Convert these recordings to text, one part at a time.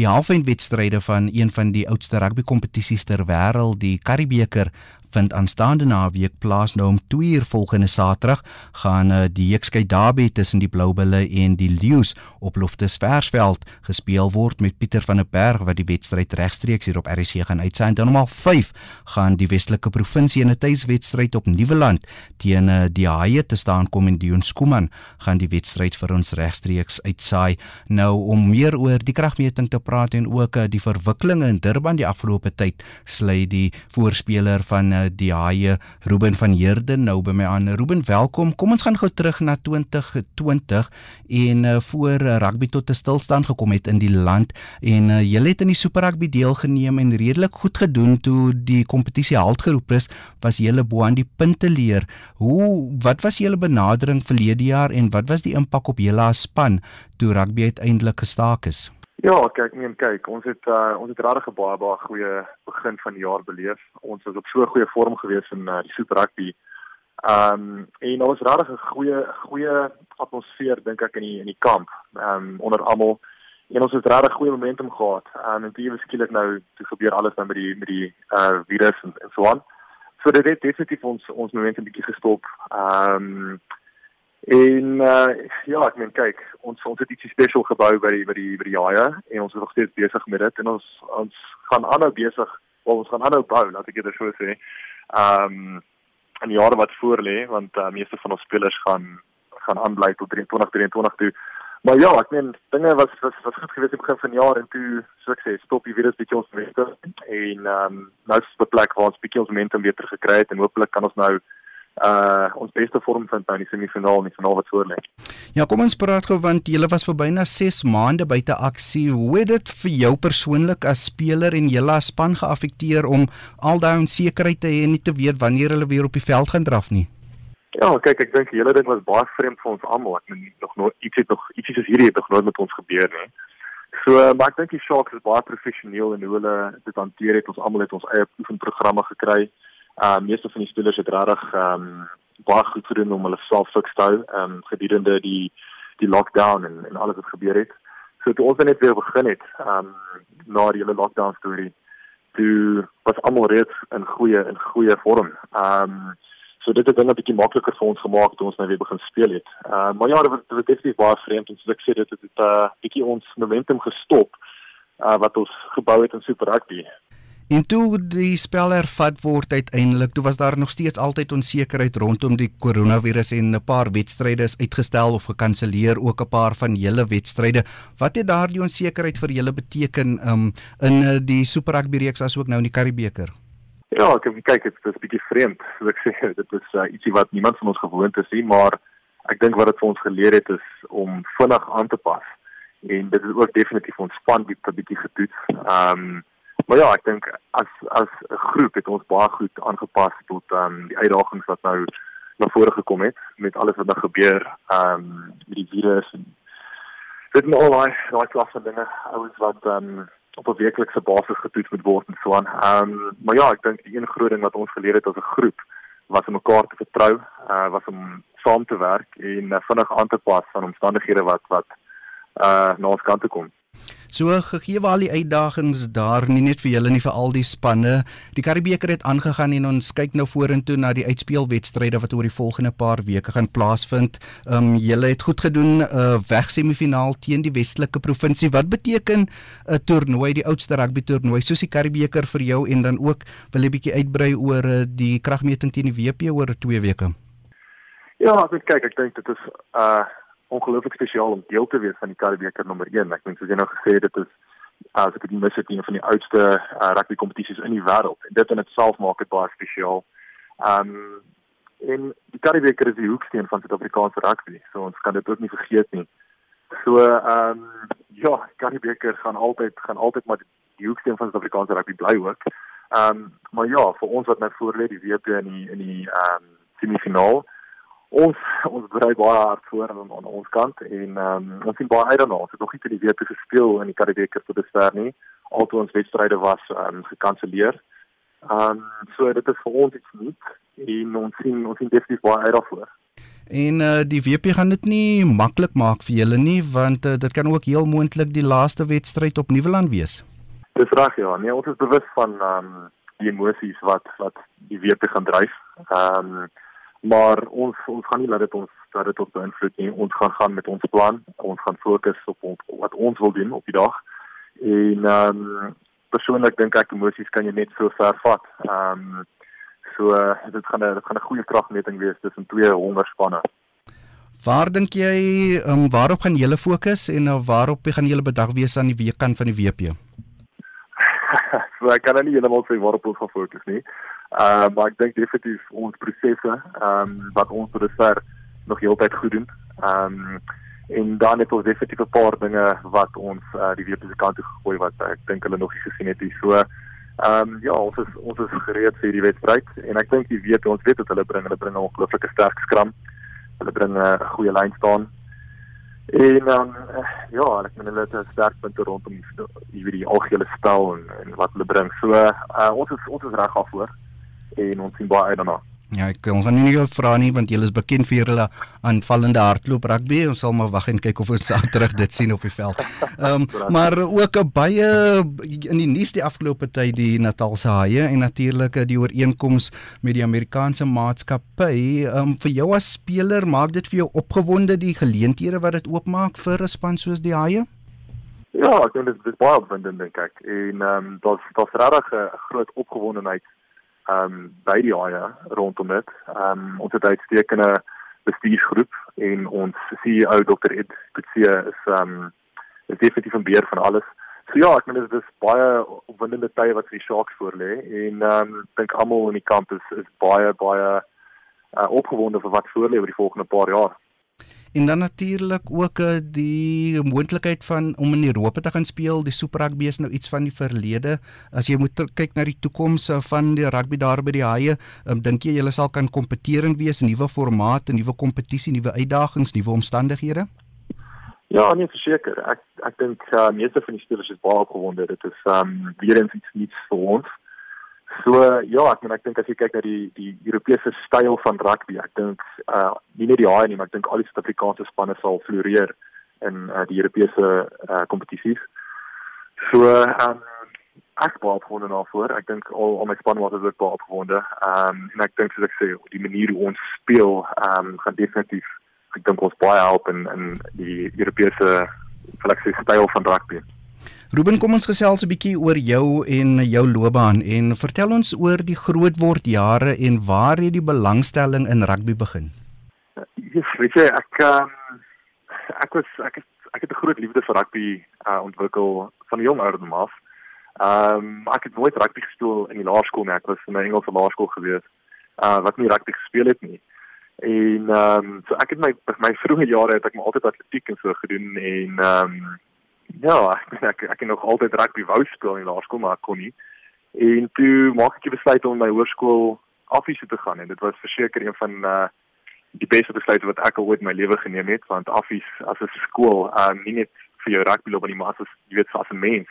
Die halfeindwedstryde van een van die oudste rugby kompetisies ter wêreld, die Karibeker vind aanstaande naweek plaas nou om 2 uur volgende Saterdag gaan uh, die Hekskei Derby tussen die Bloubulle en die Lions op Loftus Versveld gespeel word met Pieter van der Berg wat die wedstryd regstreeks hier op RC gaan uitsend. Dan om 5 gaan die Westelike Provinsie in 'n tuiswedstryd op Nieuweland teen uh, die Haie te staan kom en Dion Skuman gaan die wedstryd vir ons regstreeks uitsaai. Nou om meer oor die kragmeting te praat en ook uh, die verwikkelinge in Durban die afgelope tyd sluit die voorspeler van uh, die haie Ruben van Heerden nou by my aan. Ruben, welkom. Kom ons gaan gou terug na 2020 en uh, voor uh, rugby tot 'n stilstand gekom het in die land en uh, julle het in die Super Rugby deelgeneem en redelik goed gedoen toe die kompetisie halt geroep is, was julle bo aan die punte leer. Hoe wat was julle benadering verlede jaar en wat was die impak op julle as span toe rugby uiteindelik gestaak is? Ja, kyk, nee, kyk, ons het uh, ons het regtig 'n baie baie goeie begin van die jaar beleef. Ons was op so 'n goeie vorm gewees in uh, die Super Rugby. Ehm um, en ons regtig 'n goeie goeie atmosfeer dink ek in die in die kamp. Ehm um, onder almal en ons het regtig goeie momentum gehad. Um, en toe skielik nou toe gebeur alles nou met die met die uh virus en, en so aan. So dit het definitief ons ons momentum bietjie gestop. Ehm um, En uh, ja, ek meen kyk, ons ons het ietsie spesiaal gebou by die by die by die jae en ons is nog steeds besig met dit en ons ons gaan aanhou besig, wel, ons gaan aanhou bou, laat ek dit so sê. Ehm um, in jare wat voor lê, want uh, meeste van ons spelers gaan gaan aanbly tot 2023 toe. Maar ja, ek meen dinge was was was goed geweest in begin van jaar en toe so ek sê, stop die virus bietjie ons mense en ehm um, nou is dit 'n plek waar ons bietjie ons momentum weer teruggekry het en hopelik kan ons nou uh ons beste vorm vind nou in die semifinaal en die finaal wat voor lê. Ja, kom ons praat gou want jy was vir byna 6 maande buite aksie. Hoe het dit vir jou persoonlik as speler en julle as span geaffekteer om al daai onsekerheid te hê en nie te weet wanneer hulle weer op die veld gaan draf nie? Ja, kyk, ek dink die hele ding was baie vreemd vir ons almal. Ek meen nog nooit iets het nog ietsie soos hierdie het nog nooit met ons gebeur nie. So, uh, maar ek dink die Sharks is baie professioneel in hoe hulle dit hanteer het. Ons almal het ons eie oefenprogramme gekry. Uh meeste van die spelers het regtig ehm um, baie goed gedoen om hulle self fiks te hou ehm um, gedurende die die lockdown en en alles wat gebeur het. So toe ons net weer begin het ehm um, na die hele lockdown storie, toe was almal reeds in goeie in goeie vorm. Ehm um, so dit het dinge bietjie makliker vir ons gemaak toe ons nou weer begin speel het. Ehm uh, maar ja, dit was, was definitief baie vreemd en soos ek sê dit het 'n uh, bietjie ons momentum gestop uh, wat ons gebou het in Super Rugby. En toe die spel hervat word uiteindelik, toe was daar nog steeds altyd onsekerheid rondom die koronavirus en 'n paar wedstryde is uitgestel of gekanselleer, ook 'n paar van julle wedstryde. Wat het daardie onsekerheid vir julle beteken um, in uh, die Super Rugby reeks asook nou in die Karibeker? Ja, ek kyk dit is 'n bietjie vreemd. So ek sê dit is uh, ietsie wat niemand van ons gewoond is nie, maar ek dink wat dit vir ons geleer het is om vinnig aan te pas. En dit is ook definitief ons span bietjie bietjie getoets. Ehm um, Maar ja, ek dink as as 'n groep het ons baie goed aangepas tot ehm um, die uitdagings wat nou na vore gekom het met alles wat nou gebeur ehm um, met die virus en dit en al daai daai klas van dinge ouens wat ehm um, op 'n weeklikse basis getoets moet word en so aan. Ehm um, maar ja, ek dink die een groot ding wat ons geleer het as 'n groep was om mekaar te vertrou, uh was om saam te werk en uh, vinnig aan te pas aan omstandighede wat wat uh na ons kant toe kom. So gegee waar al die uitdagings daar nie net vir julle nie vir al die spanne. Die Karibeker het aangegaan en ons kyk nou vorentoe na die uitspelwedstryde wat oor die volgende paar weke gaan plaasvind. Ehm um, julle het goed gedoen uh weg semifinaal teen die Westelike Provinsie. Wat beteken 'n uh, toernooi, die oudste rugby toernooi soos die Karibeker vir jou en dan ook wil jy bietjie uitbrei oor uh, die kragmeting teen die WP oor 2 weke? Ja, ek kyk, ek dink dit is uh ongelooflik spesiaal om deel te wees van die Karibeker nommer 1. Ek dink soos jy nou gesê het, dit is as ek dit mis het een van die oudste uh, rugby kompetisies in die wêreld. En dit in itself maak dit baie spesiaal. Um en die Karibeker is die hoeksteen van Suid-Afrikaanse rugby. So ons kan dit ook nie vergeet nie. So um ja, Karibeker gaan altyd gaan altyd maar die hoeksteen van Suid-Afrikaanse rugby bly ook. Um maar ja, vir ons wat nou voor lê die WP in die in die um semifinaal ons ons berei baie hard voor aan, aan ons kant en um, ons sien baie uit daarna. Ons het nog nie te die week gespeel in die Karibeker tot dusver nie. Altoe ons wedstryde was um, gekanselleer. Ehm um, so dit is vir ons iets nuuts en ons sien ons sien definitief baie uit daarvoor. En uh die WP gaan dit nie maklik maak vir julle nie want uh, dit kan ook heel moontlik die laaste wedstryd op Nieuweland wees. Dis reg ja. Nee, ons is bewus van ehm um, die emosies wat wat die WP gaan dryf. Ehm um, maar ons ons gaan nie laat dit ons dat dit ons beïnvloed nie. Ons gaan gaan met ons plan. Ons gaan fokus op, op wat ons wil doen op die dag. En ehm um, persoonlik dink ek emosies kan jy net so ver vat. Ehm um, so uh, dit gaan 'n dit gaan 'n goeie kragmeting wees tussen twee hongerspanne. Waar dink jy um, waarop gaan julle fokus en uh, waarop gaan julle bedag wees aan die weekkant van die WP? so ek kan nou nie heeltemal sê waarop ons gaan fokus nie. Uh maar ek dink definitief ons prosesse ehm um, wat ons tot dusver nog heeltyd goed doen. Ehm um, en dan het ons definitief 'n paar dinge wat ons uh, die WP se kant toe gegooi wat ek dink hulle nog nie gesien het nie. So ehm um, ja, ons is ons is gereed vir die wedstryd en ek dink die WP ons weet wat hulle bring. Hulle bring 'n ongelooflike sterk skram. Hulle bring 'n uh, goeie lyn staan En dan um, ja, ek meen hulle het sterk punt rondom die wie die algehele spel en, en wat hulle bring. So uh, ons is ons is reg af voor en ons sien baie uit daarna. Ja, ek ons gaan nie jou vra nie want julle is bekend vir julle aanvallende hardloop rugby. Ons sal maar wag en kyk of ons saterdag dit sien op die veld. Ehm um, maar ook baie in die nuus die afgelope tyd die Natalse Haie en natuurlik die ooreenkoms met die Amerikaanse maatskappy. Ehm um, vir jou as speler maak dit vir jou opgewonde die geleenthede wat dit oopmaak vir 'n span soos die Haie? Ja, ek dink dit is baie opwindend dink ek. En ehm um, daar's daar's regtig 'n groot opgewondenheid ehm um, by die haie rondom dit. Ehm um, ons het uitstekende bestuursgroep en ons CEO Dr. Ed Kutsie is ehm um, is definitief 'n beheer van alles. So ja, ek meen dit is baie opwindende tye wat vir die Sharks voorlê en ehm um, dink almal in die kamp is is baie baie uh, opgewonde vir wat voorlê oor die volgende paar jaar en dan natuurlik ook uh, die moontlikheid van om in Europa te gaan speel. Die Super Rugby is nou iets van die verlede. As jy moet kyk na die toekoms uh, van die rugby daar by die Haie, um, dink jy julle sal kan kompeterend wees, nuwe formate, nuwe kompetisie, nuwe uitdagings, nuwe omstandighede? Ja, nee, verseker. Ek ek dink uh, meeste van die spelers is baie opgewonde. Dit is um weer eens iets nuuts vir ons. So ja, ek meen ek dink as jy kyk na die die Europese styl van rugby, ek dink uh nie net die haai nie, maar ek dink al die Suid-Afrikaanse spanne sal floreer in uh, die Europese uh kompetisies. So um ek baie opgewonde daarvoor. Ek dink al al my span was ook baie opgewonde. Um en ek dink soos ek sê, die manier hoe ons speel um gaan definitief ek dink ons baie help in in die Europese fleksie styl van rugby. Ruben, kom ons gesels 'n bietjie oor jou en jou loopbaan en vertel ons oor die grootword jare en waar het die belangstelling in rugby begin? Ja, weet jy, ek um, ek was ek het ek het 'n groot liefde vir rugby uh, ontwikkel van jong ouderdom af. Ehm um, ek het nooit rugby gespeel in die laerskool nie. Ek was in 'n Engelse laerskool gewees. Uh wat nie rugby gespeel het nie. En ehm um, so ek het my my vroeë jare het ek maar altyd atletiek en so gedoen en ehm um, Ja, ek ek, ek het nog altyd rugby wou speel in laerskool maar ek kon nie. En toe maak ek die besluit om my hoërskool affies te gaan en dit was verseker een van uh die beste besluite wat ek al ooit in my lewe geneem het want affies as 'n skool, uh nie net vir jou rugby loop nie, maar as jy weet as 'n mens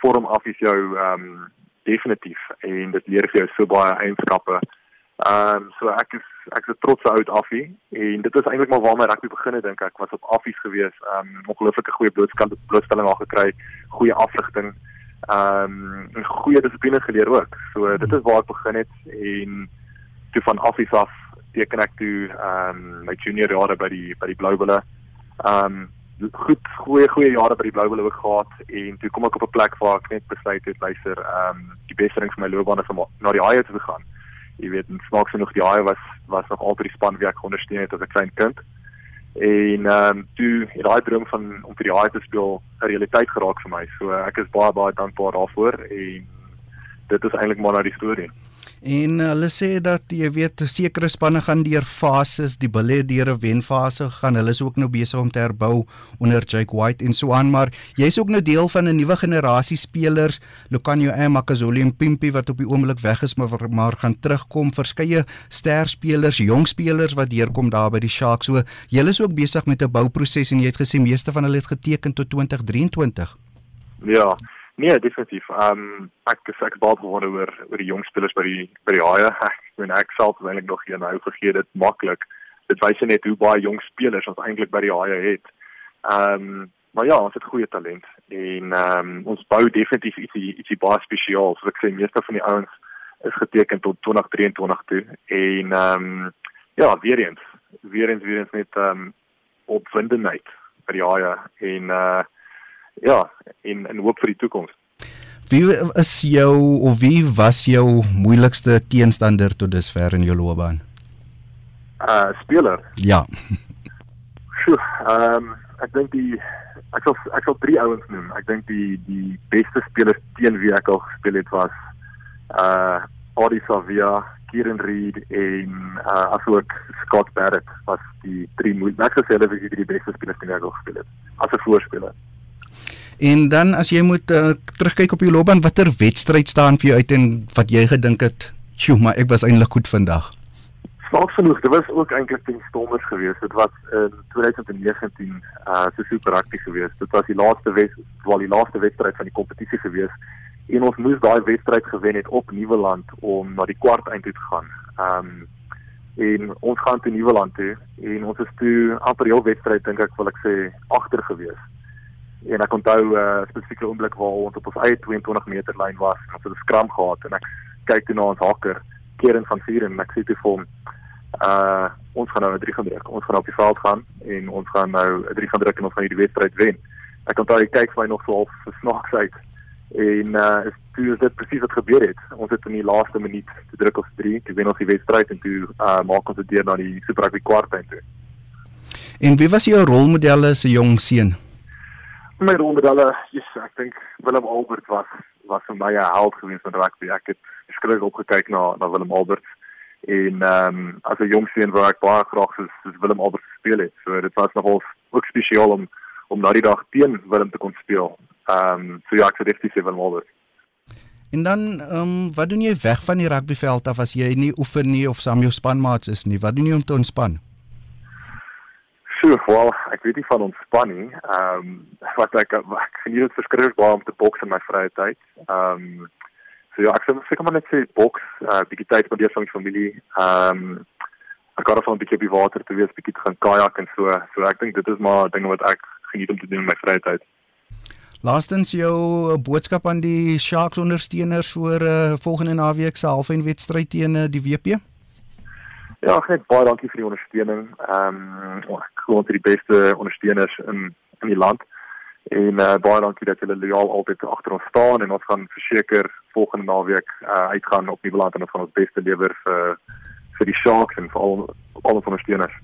vorm affies jou um definitief en dit leer vir jou so baie eienskappe Ehm um, so ek is ek is 'n trotse oud affie en dit is eintlik maar waar my rugby begin het dink ek was op affies gewees. Ehm um, ongelooflike goeie blootstelling al gekry, goeie afrigting. Ehm um, goeie dissipline geleer ook. So dit is waar ek begin het en toe van affies af teken ek toe ehm um, my junior jare by die by die Blou Bulle. Ehm um, goed goeie goeie jare by die Blou Bulle ook gehad en toe kom ek op 'n plek waar ek net besluit het luister ehm um, die beste ding vir my loopbaan is om na die Haie te gaan jy weet, smaak genoeg die haai was was nog altyd die span wie ek ondersteun het as 'n klein kind. En ehm um, toe het daai droom van om vir die haai te speel 'n realiteit geraak vir my. So ek is baie baie dankbaar daarvoor en dit is eintlik maar nou die storie. En hulle sê dat jy weet sekere spanne gaan deur fases, die Bulls deur 'n wenfase gaan. Hulle is ook nou besig om te herbou onder Jake White en so aan, maar jy's ook nou deel van 'n nuwe generasie spelers, Lucanio Amakazoli en Pimpi wat op die oomblik weg is, maar maar gaan terugkom. Verskeie sterspelers, jong spelers wat deurkom daar by die Sharks. So julle is ook besig met 'n bouproses en jy het gesê meeste van hulle het geteken tot 2023. Ja. Nee, definitief. Ehm um, ek is ek baie gewonder oor oor die jong spelers by die by die Haie. Ek meen ek self is eintlik nog hier nou gegee dit maklik dit wys net hoe baie jong spelers ons eintlik by die Haie het. Ehm um, maar ja, ons het goeie talent en ehm um, ons bou definitief ietsie ietsie baie spesiaal. Soos ek sê, meeste van die ouens is geteken tot 2023 toe en ehm um, ja, weer eens, weer eens weer eens met ehm um, opwindendheid by die Haie en uh ja, en en hoop vir die toekoms. Wie is jou of wie was jou moeilikste teenstander tot dusver in jou loopbaan? Uh speler. Ja. Sjoe, ehm um, ek dink die ek sal ek sal drie ouens noem. Ek dink die die beste spelers teen wie ek al gespeel het was uh Adi Savia, Kieran Reid en uh asook Scott Barrett was die drie moeilikste. Ek sê hulle was die drie beste spelers teen wie ek al gespeel het as 'n voorspeler. En dan as jy moet uh, terugkyk op jou loopbaan, watter wedstryd staan vir jou uit en wat jy gedink het, "Sjoe, maar ek was eintlik goed vandag." Snaaks genoeg, dit was ook eintlik teen Stormers geweest. Dit was in 2019 uh so super aktief geweest. Dit was die laaste wes, wel die laaste wedstryd van die kompetisie geweest en ons moes daai wedstryd gewen het op Nieuweland om na die kwart eind toe te gaan. Um en ons gaan te Nieuweland toe en ons is toe amper die hele wedstryd dink ek wil ek sê agter geweest. En ek onthou 'n uh, spesifieke oomblik waar ons op ons eie 22 meter lyn was en ons het 'n skram gehad en ek kyk toe na ons hakker Kieran van Vieren en ek sê toe vir hom uh ons gaan nou 'n 3 gaan druk. Ons gaan op die veld gaan en ons gaan nou 'n 3 gaan druk en ons gaan hierdie wedstryd wen. Ek onthou hy kyk vir my nog so half versnaaks uit en uh is toe is dit presies wat gebeur het. Ons het in die laaste minuut te druk op 3, toe wen ons die wedstryd en toe uh maak ons dit deur na die Super Rugby kwartfinale toe. En wie was jou rolmodelle as 'n jong seun? My rolmodelle, yes, ek dink Willem Albert was was vir my 'n held geweest in rugby. Ek het skielik opgekyk na na Willem Albert en ehm um, as 'n jong seun waar ek baie graag soos, soos Willem Albert gespeel het. So dit was nogal ook spesiaal om om na die dag teen Willem te kon speel. Ehm um, so ja, ek sê definitief Willem Albert. En dan ehm um, wat doen jy weg van die rugbyveld af as jy nie oefen nie of saam jou spanmaats is nie? Wat doen jy om te ontspan? Wel, ek weet nie van ontspan nie. Ehm um, wat ek ek geniet dit verskriklik baie om te boks in my vrye tyd. Ehm um, So ja, ek sê seker maar net sê boks, 'n uh, bietjie tyd met die familie. Ehm um, ek gaan dan 'n bietjie op die water te wees, bietjie te gaan kajak en so. So ek dink dit is maar dinge wat ek geniet om te doen in my vrye tyd. Laastens jou boodskap aan die Sharks ondersteuners vir uh, volgende naweek se halfyn wedstryd teen uh, die WP. Ja, net baie dankie vir die ondersteuning. Ehm um, ek glo het die beste ondersteuners in in die land. En uh, baie dankie dat julle loyaal altyd agter ons staan en ons gaan verseker volgende naweek uh, uitgaan op die beland en ons gaan ons beste lewer vir vir die Sharks en vir al al ons ondersteuners.